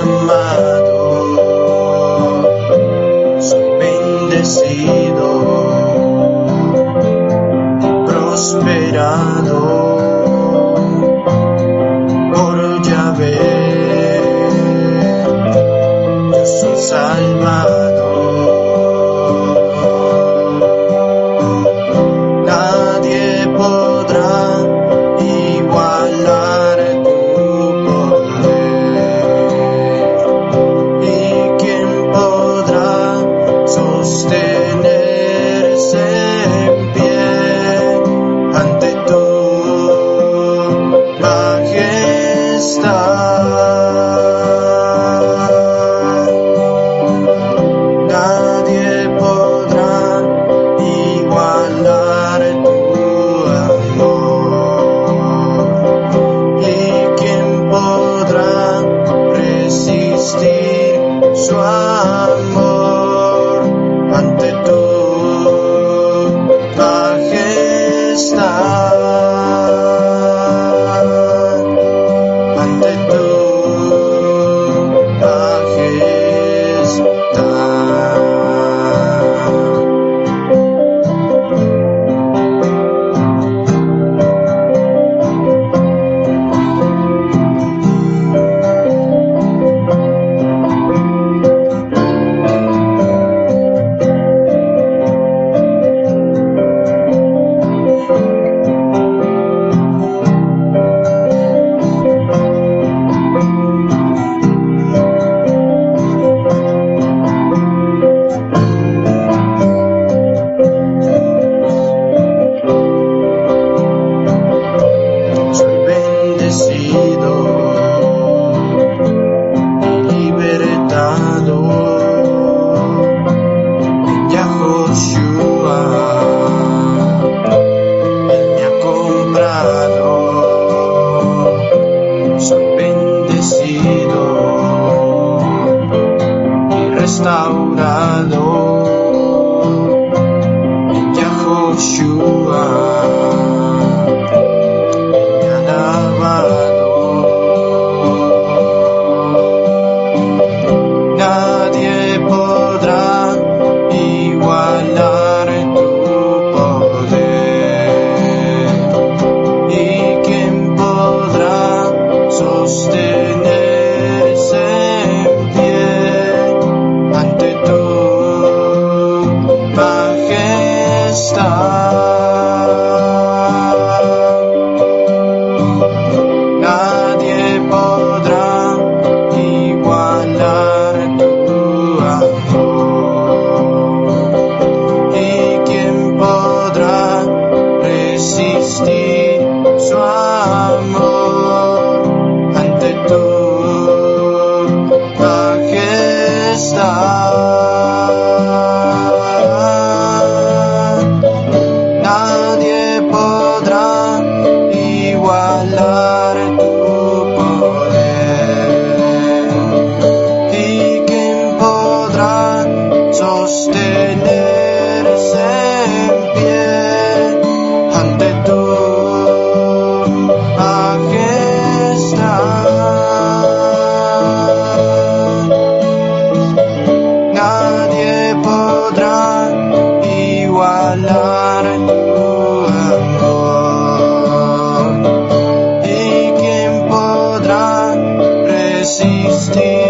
amado, soy bendecido, prosperado. out. Nadie podrá igualar stay.